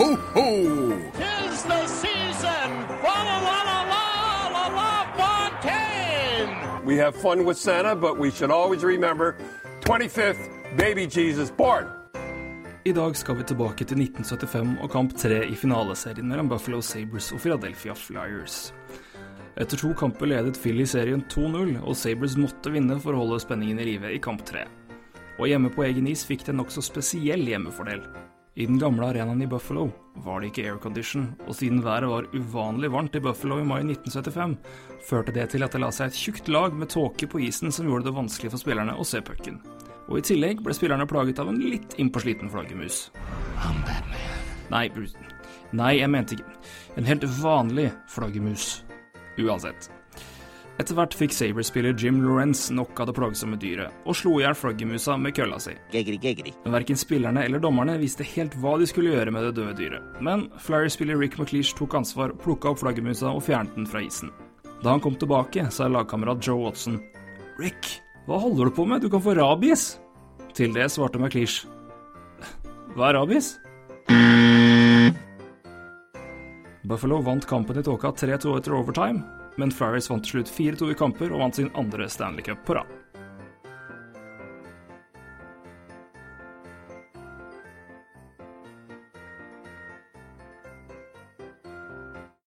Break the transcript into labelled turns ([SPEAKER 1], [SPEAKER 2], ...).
[SPEAKER 1] ho, ho!
[SPEAKER 2] Tis the season! Fa la la la la la la Fontaine!
[SPEAKER 1] We have fun with Santa, but we should always remember 25th, baby Jesus born.
[SPEAKER 3] I dag skal vi tilbake til 1975 og kamp tre i finaleserien mellom Buffalo Sabres og Philadelphia Flyers. Etter to kamper ledet Philly serien 2-0, og Sabres måtte vinne for å holde spenningen i live i kamp tre. Og hjemme på egen is fikk det en nokså spesiell hjemmefordel. I den gamle arenaen i Buffalo var det ikke aircondition, og siden været var uvanlig varmt i Buffalo i mai 1975, førte det til at det la seg et tjukt lag med tåke på isen som gjorde det vanskelig for spillerne å se pucken. Og i tillegg ble spillerne plaget av en litt innpåsliten flaggermus. Nei. Nei, jeg mente ikke En helt vanlig flaggermus. Uansett. Etter hvert fikk Saber-spiller Jim Lawrence nok av det plagsomme dyret, og slo i hjel flaggermusa med kølla si. Men verken spillerne eller dommerne visste helt hva de skulle gjøre med det døde dyret. Men Flyer-spiller Rick McLeish tok ansvar, plukka opp flaggermusa og fjernet den fra isen. Da han kom tilbake, sa lagkamerat Joe Watson Rick, hva holder du på med, du kan få rabies. Til det svarte McLeish Hva er rabies? Buffalo vant kampen i tåka 3-2 etter overtime, men Flyers vant til slutt 4-2 i kamper og vant sin andre Stanley Cup på rad.